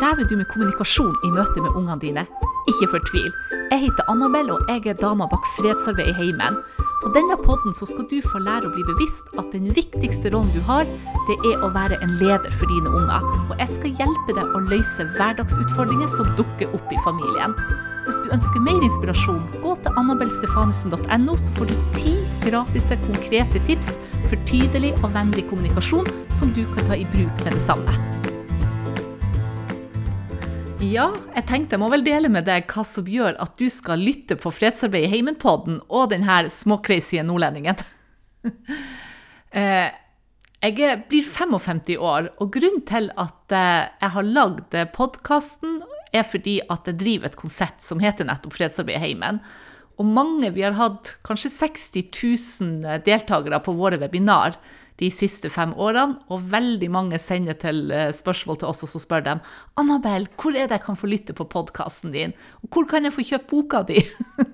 strever du med kommunikasjon i møte med ungene dine, ikke fortvil. Jeg heter Annabelle, og jeg er dama bak fredsarbeid i heimen. På denne podden skal du få lære å bli bevisst at den viktigste rollen du har, det er å være en leder for dine unger. Og jeg skal hjelpe deg å løse hverdagsutfordringer som dukker opp i familien. Hvis du ønsker mer inspirasjon, gå til annabelstefanussen.no, så får du ti gratis konkrete tips for tydelig og vennlig kommunikasjon som du kan ta i bruk med det samme. Ja, jeg tenkte jeg må vel dele med deg hva som gjør at du skal lytte på Fredsarbeid i heimen-podden og denne småcrazy nordlendingen. Eh, jeg blir 55 år, og grunnen til at eh, jeg har lagd podkasten, er fordi at jeg driver et konsept som heter nettopp Fredsarbeid i heimen. Og mange, vi har hatt kanskje 60 000 deltakere på våre webinar de siste fem årene, og veldig mange sender til eh, spørsmål til oss, og så spør de Annabelle, hvor er det jeg kan få lytte på podkasten din, og hvor kan jeg få kjøpt boka di?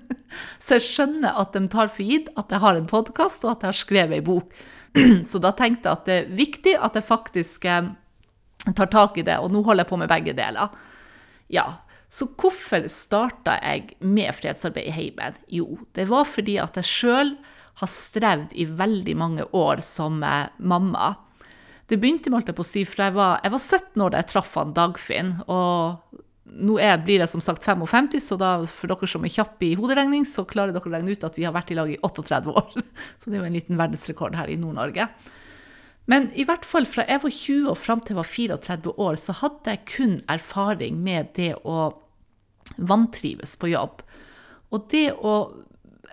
så jeg skjønner at de tar for gitt at jeg har en podkast, og at jeg har skrevet ei bok. så da tenkte jeg at det er viktig at jeg faktisk eh, tar tak i det, og nå holder jeg på med begge deler. Ja, så hvorfor starta jeg med fredsarbeid i heimen? Jo, det var fordi at jeg sjøl har strevd i veldig mange år som eh, mamma. Det begynte med, å si, for jeg var, jeg var 17 år da jeg traff han Dagfinn. Og nå er, blir jeg som sagt 55, så da, for dere som er kjappe i hoderegning, så klarer dere å regne ut at vi har vært i lag i 38 år. Så det er jo en liten verdensrekord her i Nord-Norge. Men i hvert fall fra jeg var 20 og fram til jeg var 34 år, så hadde jeg kun erfaring med det å vantrives på jobb. Og det å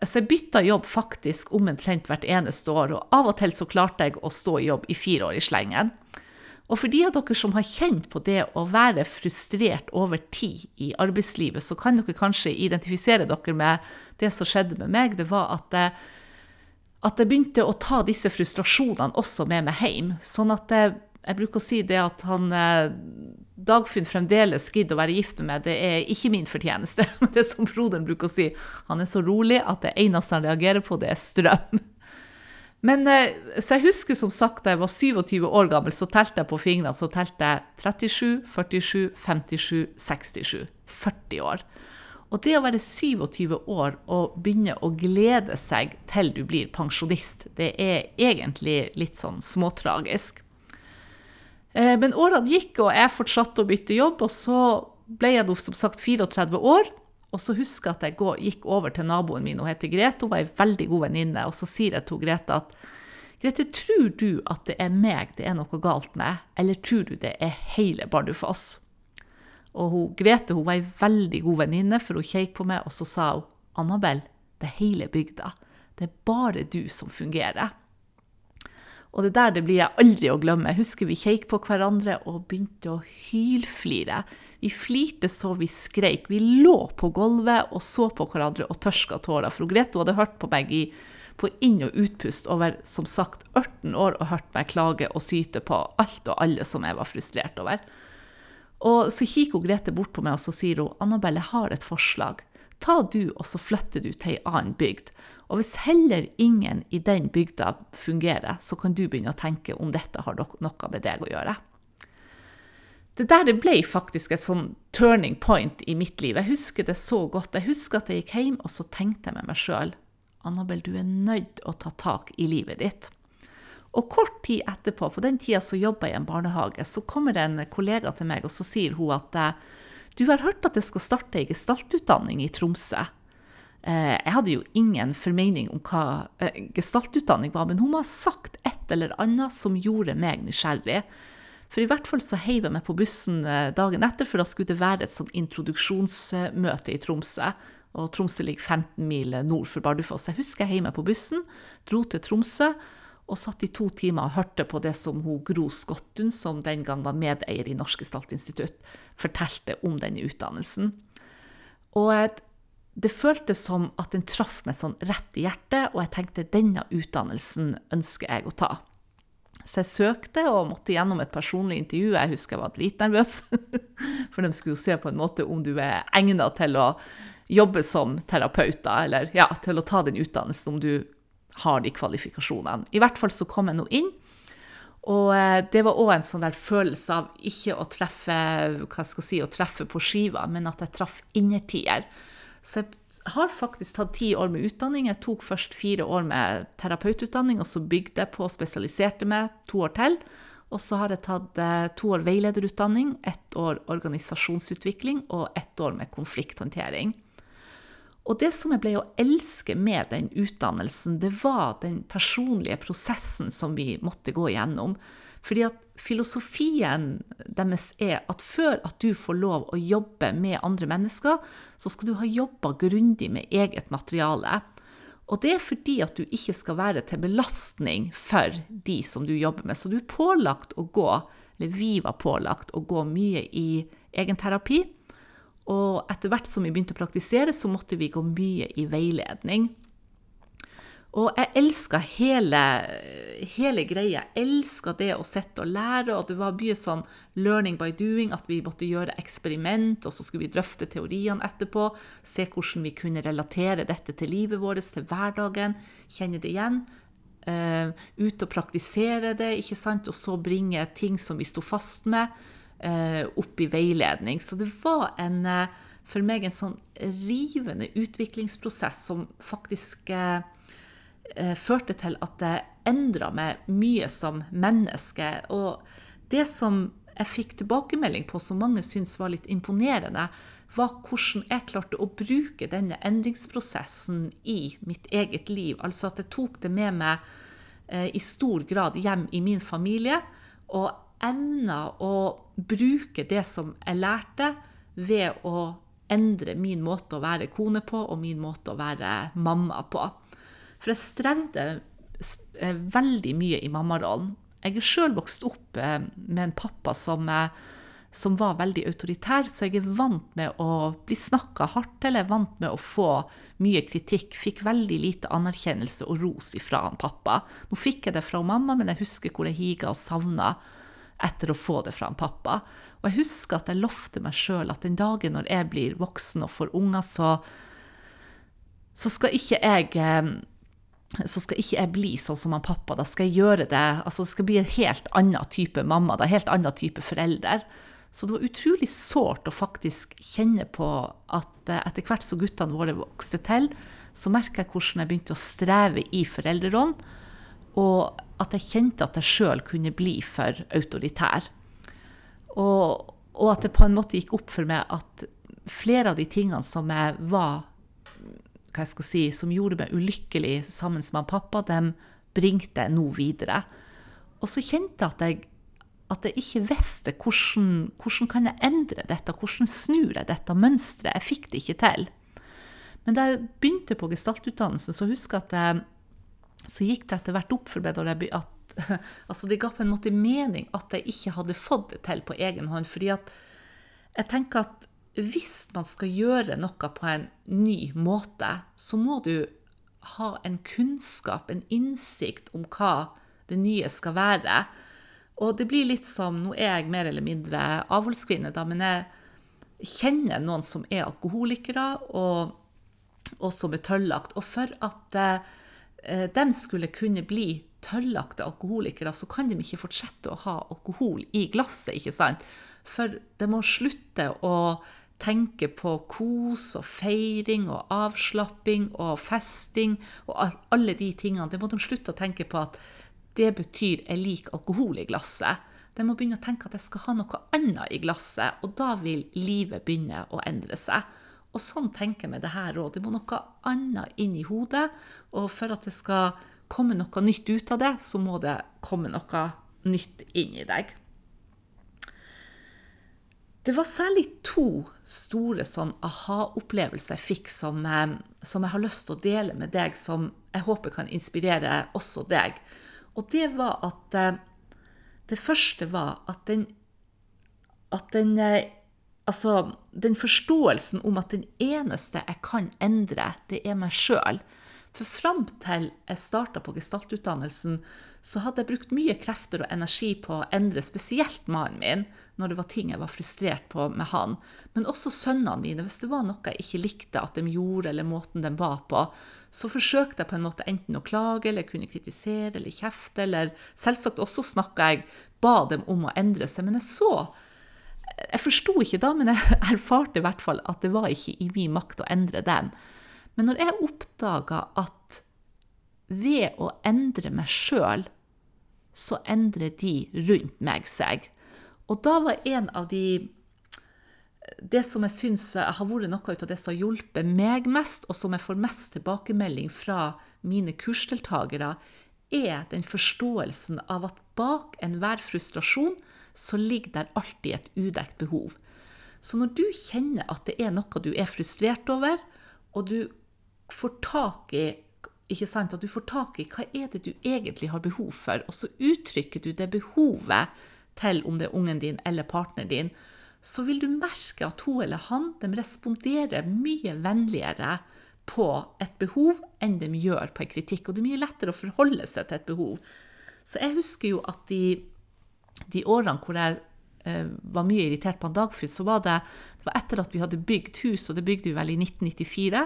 Altså, jeg bytta jobb faktisk omtrent hvert eneste år, og av og til så klarte jeg å stå i jobb i fire år i slengen. Og for de av dere som har kjent på det å være frustrert over tid i arbeidslivet, så kan dere kanskje identifisere dere med det som skjedde med meg. Det var at jeg, at jeg begynte å ta disse frustrasjonene også med meg hjem. Sånn at jeg, jeg bruker å si det at han Dagfunn fremdeles gidder å være gift med meg, det er ikke min fortjeneste. Det er som broderen bruker å si, han er så rolig at det eneste han reagerer på, det er strøm. Men eh, så jeg husker som sagt da jeg var 27 år gammel, så telte jeg på fingrene. Så telte jeg 37, 47, 57, 67. 40 år. Og det å være 27 år og begynne å glede seg til du blir pensjonist, det er egentlig litt sånn småtragisk. Eh, men årene gikk, og jeg fortsatte å bytte jobb, og så ble jeg som sagt 34 år. Og så husker jeg at jeg gikk over til naboen min, hun heter Grete, hun var ei veldig god venninne. Og så sier jeg til Grete at Grete, tror du at det er meg det er noe galt med, eller tror du det er hele Bardufoss? Og hun, Grete hun var ei veldig god venninne, for hun kjekk på meg, og så sa hun Annabelle, det er hele bygda. Det er bare du som fungerer. Og det der det blir jeg aldri å glemme. Jeg husker vi kjekk på hverandre og begynte å hylflire. Vi flirte så vi skreik. Vi lå på gulvet og så på hverandre og tørska tårer. For Grete hadde hørt på meg i, på inn- og utpust over som sagt 18 år og hørt meg klage og syte på alt og alle som jeg var frustrert over. Og så kikker Grete bort på meg og så sier hun, Annabelle, jeg har et forslag. Ta du, og så flytter du til ei annen bygd. Og hvis heller ingen i den bygda fungerer, så kan du begynne å tenke om dette har noe med deg å gjøre. Det der det ble faktisk et sånn turning point i mitt liv. Jeg husker det så godt. Jeg husker at jeg gikk hjem, og så tenkte jeg med meg sjøl Annabel, du er nødt å ta tak i livet ditt. Og kort tid etterpå, på den tida så jobba jeg i en barnehage, så kommer det en kollega til meg, og så sier hun at du har hørt at det skal starte ei gestaltutdanning i Tromsø. Eh, jeg hadde jo ingen formening om hva eh, gestaltutdanning var, men hun må ha sagt et eller annet som gjorde meg nysgjerrig. For i hvert fall så heiv jeg meg på bussen eh, dagen etter, for da skulle det være et sånn introduksjonsmøte i Tromsø. Og Tromsø ligger 15 mil nord for Bardufoss. Jeg husker jeg heiv meg på bussen, dro til Tromsø og satt i to timer og hørte på det som hun Gro Skottun, som den gang var medeier i Norsk Gestaltinstitutt, fortalte om denne utdannelsen. Og det føltes som at den traff meg sånn rett i hjertet, og jeg tenkte denne utdannelsen ønsker jeg å ta. Så jeg søkte og måtte gjennom et personlig intervju. Jeg husker jeg var litt nervøs, for de skulle jo se på en måte om du er egnet til å jobbe som terapeut, eller ja, til å ta den utdannelsen, om du har de kvalifikasjonene. I hvert fall så kom jeg nå inn. Og eh, det var òg en sånn der følelse av ikke å treffe hva skal jeg si, å treffe på skiva, men at jeg traff innertier. Så jeg har faktisk tatt ti år med utdanning. Jeg tok først fire år med terapeututdanning, og så bygde jeg på og spesialiserte meg to år til. Og så har jeg tatt eh, to år veilederutdanning, ett år organisasjonsutvikling og ett år med konflikthåndtering. Og det som jeg ble å elske med den utdannelsen, det var den personlige prosessen som vi måtte gå igjennom. Fordi at filosofien deres er at før at du får lov å jobbe med andre mennesker, så skal du ha jobba grundig med eget materiale. Og det er fordi at du ikke skal være til belastning for de som du jobber med. Så du er pålagt å gå, eller vi var pålagt å gå mye i egenterapi. Og etter hvert som vi begynte å praktisere, så måtte vi gå mye i veiledning. Og jeg elska hele, hele, greia. Jeg elska det å sitte og lære. Og det var mye sånn 'learning by doing', at vi måtte gjøre eksperiment, og så skulle vi drøfte teoriene etterpå. Se hvordan vi kunne relatere dette til livet vårt, til hverdagen. Kjenne det igjen. Uh, ut og praktisere det, ikke sant? og så bringe ting som vi sto fast med, opp i veiledning. Så det var en, uh, for meg en sånn rivende utviklingsprosess som faktisk eh, førte til at det endra meg mye som menneske. Og det som jeg fikk tilbakemelding på, som mange syntes var litt imponerende, var hvordan jeg klarte å bruke denne endringsprosessen i mitt eget liv. Altså at jeg tok det med meg eh, i stor grad hjem i min familie, og evna å bruke det som jeg lærte, ved å endre min måte å være kone på og min måte å være mamma på. For jeg strevde eh, veldig mye i mammarollen. Jeg er sjøl vokst opp eh, med en pappa som, eh, som, var veldig autoritær, så jeg er vant med å bli snakka hardt til. Jeg er vant med å få mye kritikk. Fikk veldig lite anerkjennelse og ros ifra han pappa. Nå fikk jeg det fra mamma, men jeg husker hvor jeg higa og savna etter å få det fra en pappa. Og jeg husker at jeg lovte meg sjøl at den dagen når jeg blir voksen og får unger, så, så skal ikke jeg så skal ikke jeg bli sånn som han pappa. Da skal jeg gjøre det altså Det skal bli en helt annen type mamma, da, helt annen type forelder. Så det var utrolig sårt å faktisk kjenne på at eh, etter hvert som guttene våre vokste til, så merka jeg hvordan jeg begynte å streve i foreldrerollen, og at jeg kjente at jeg sjøl kunne bli for autoritær. Og, og at det på en måte gikk opp for meg at flere av de tingene som jeg var hva jeg skal si, som gjorde meg ulykkelig sammen med pappa, dem bringte jeg nå videre. Og så kjente jeg at jeg, at jeg ikke visste hvordan, hvordan kan jeg endre dette, hvordan snur jeg dette mønsteret. Jeg fikk det ikke til. Men da jeg begynte på gestaltutdannelsen, så husker jeg at jeg, så gikk det etter hvert opp for meg at altså det ga på en måte mening at jeg ikke hadde fått det til på egen hånd. fordi at jeg tenker at hvis man skal gjøre noe på en ny måte, så må du ha en kunnskap, en innsikt om hva det nye skal være. Og det blir litt som Nå er jeg mer eller mindre avholdskvinne, da, men jeg kjenner noen som er alkoholikere, og, og som er tøllagt. Og for at eh, de skulle kunne bli tøllagte alkoholikere, så kan de ikke fortsette å ha alkohol i glasset, ikke sant? For de må slutte å tenke på kos og feiring og avslapping og festing og alle de tingene. Det må de slutte å tenke på at det betyr jeg liker alkohol i glasset. De må begynne å tenke at jeg skal ha noe annet i glasset, og da vil livet begynne å endre seg. Og sånn tenker jeg med det her òg. Det må noe annet inn i hodet. Og for at det skal komme noe nytt ut av det, så må det komme noe nytt inn i deg. Det var særlig to store sånn aha-opplevelser jeg fikk som, eh, som, jeg har lyst til å dele med deg, som jeg håper kan inspirere også deg. Og det var at eh, Det første var at den, at den eh, Altså, den forståelsen om at den eneste jeg kan endre, det er meg sjøl. For fram til jeg starta på gestaltutdannelsen, så hadde jeg brukt mye krefter og energi på å endre spesielt mannen min, når det var ting jeg var frustrert på med han. Men også sønnene mine. Hvis det var noe jeg ikke likte at de gjorde, eller måten de var på, så forsøkte jeg på en måte enten å klage, eller kunne kritisere eller kjefte, eller selvsagt også snakka jeg, ba dem om å endre seg. Men jeg så Jeg forsto ikke da, men jeg erfarte i hvert fall at det var ikke i min makt å endre dem. Men når jeg oppdaga at ved å endre meg sjøl, så endrer de rundt meg seg. Og da var en av de Det som jeg syns har vært noe av det som har hjulpet meg mest, og som jeg får mest tilbakemelding fra mine kursdeltakere, er den forståelsen av at bak enhver frustrasjon så ligger der alltid et udekt behov. Så når du kjenner at det er noe du er frustrert over, og du får tak i ikke sant, at du får tak i hva er det du egentlig har behov for, og så uttrykker du det behovet til om det er ungen din eller partneren din, så vil du merke at hun eller han de responderer mye vennligere på et behov enn de gjør på en kritikk. Og det er mye lettere å forholde seg til et behov. Så jeg husker jo at de, de årene hvor jeg eh, var mye irritert på Dagfinn, så var det, det var etter at vi hadde bygd hus, og det bygde vi vel i 1994.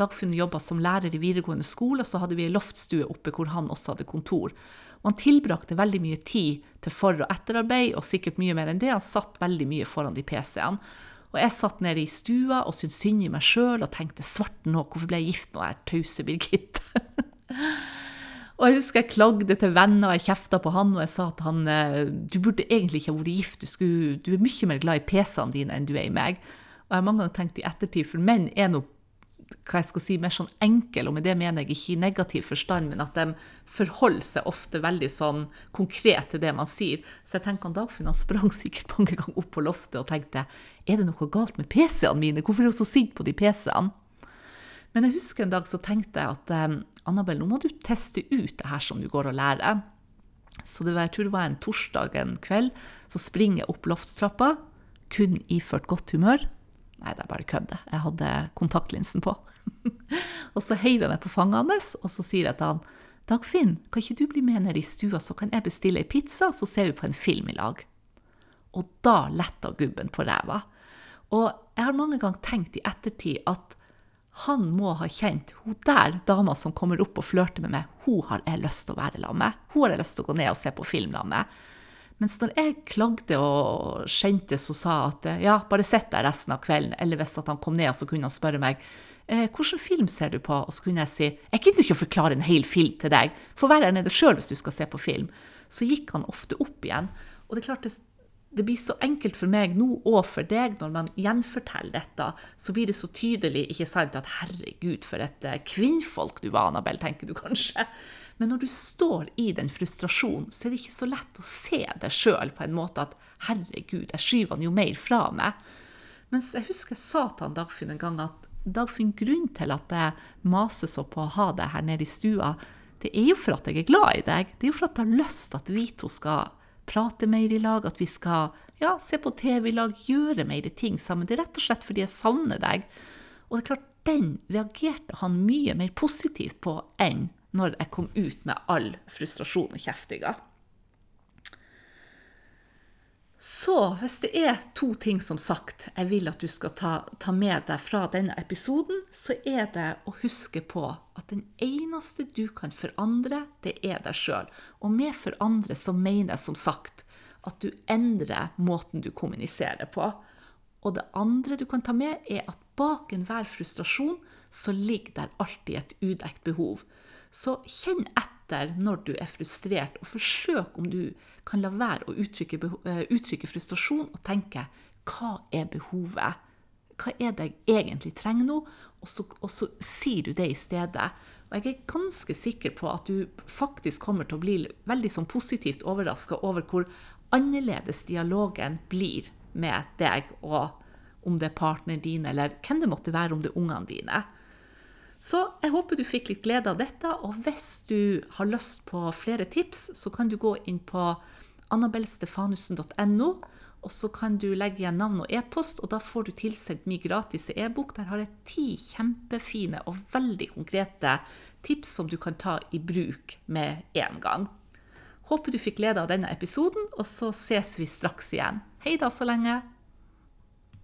Dagfinn jobba som lærer i videregående skole, og så hadde vi ei loftstue oppe hvor han også hadde kontor. Og han tilbrakte veldig mye tid til for- og etterarbeid, og sikkert mye mer enn det. Han satt veldig mye foran de PC-ene. Og jeg satt nede i stua og syntes synd i meg sjøl og tenkte svart nå, hvorfor ble jeg gift med den tause Birgitte? og jeg husker jeg klagde til venner, og jeg kjefta på han, og jeg sa til han du burde egentlig ikke ha vært gift, du, skulle, du er mye mer glad i PC-ene dine enn du er i meg. Og jeg har mange ganger tenkt i ettertid, for menn er nå hva jeg skal si, mer sånn enkel, og med det mener jeg ikke i negativ forstand, men at de forholder seg ofte veldig sånn konkret til det man sier. Så jeg tenker han Dagfinn han sprang sikkert mange ganger opp på loftet og tenkte er det noe galt med PC-ene mine, hvorfor er hun så sint på de PC-ene? Men jeg husker en dag så tenkte jeg at um, Annabelle, nå må du teste ut det her som du går og lærer. Så var, jeg tror det var en torsdag en kveld, så springer jeg opp loftstrappa, kun iført godt humør. Nei, det er bare kødd. Jeg hadde kontaktlinsen på. og så heiver jeg meg på fanget hans, og så sier jeg til han Dagfinn, kan ikke du bli med ned i stua, så kan jeg bestille ei pizza, og så ser vi på en film i lag. Og da letta gubben på ræva. Og jeg har mange ganger tenkt i ettertid at han må ha kjent hun der dama som kommer opp og flørter med meg, hun har jeg lyst til å være sammen med. Hun har jeg lyst til å gå ned og se på film sammen med. Mens når jeg klagde og skjentes og sa at ja, bare sitt der resten av kvelden, eller hvis han kom ned, så kunne han spørre meg eh, hvilken film ser du på, og så kunne jeg si jeg gidder ikke å forklare en hel film til deg, få være der nede sjøl hvis du skal se på film. Så gikk han ofte opp igjen. Og det er klart det blir så enkelt for meg nå og for deg når man gjenforteller dette, så blir det så tydelig, ikke sant, at herregud, for et kvinnfolk du var, Annabelle, tenker du kanskje. Men når du står i den frustrasjonen, så er det ikke så lett å se det sjøl på en måte at herregud, jeg skyver han jo mer fra meg. Mens jeg husker jeg sa til han Dagfinn en gang at Dagfinn, grunnen til at jeg maser så på å ha deg her nede i stua, det er jo for at jeg er glad i deg. Det er jo for at jeg har lyst til at vi to skal prate mer i lag, at vi skal ja, se på TV i lag, gjøre mer ting sammen. Det er rett og slett fordi jeg savner deg. Og det er klart, den reagerte han mye mer positivt på enn når jeg kom ut med all frustrasjon og kjeftinga. Så hvis det er to ting som sagt jeg vil at du skal ta, ta, med deg fra denne episoden, så er det å huske på at den eneste du kan forandre, det er deg sjøl. Og med forandre så mener jeg som sagt at du endrer måten du kommuniserer på. Og det andre du kan ta med, er at bak enhver frustrasjon så ligger der alltid et udekt behov. Så kjenn etter når du er frustrert, og forsøk om du kan la være å uttrykke, eh, uttrykke frustrasjon og tenke hva er behovet? Hva er det jeg egentlig trenger nå? Og så, og så sier du det i stedet. Og jeg er ganske sikker på at du faktisk kommer til å bli veldig sånn positivt overraska over hvor annerledes dialogen blir med deg, og om det er partneren din, eller hvem det måtte være, om det er ungene dine. Så jeg håper du fikk litt glede av dette, og hvis du har lyst på flere tips, så kan du gå inn på annabelstefanussen.no, og så kan du legge igjen navn og e-post, og da får du tilsendt min gratis e-bok. Der har jeg ti kjempefine og veldig konkrete tips som du kan ta i bruk med en gang. Håper du fikk glede av denne episoden, og så ses vi straks igjen. Hei da så lenge!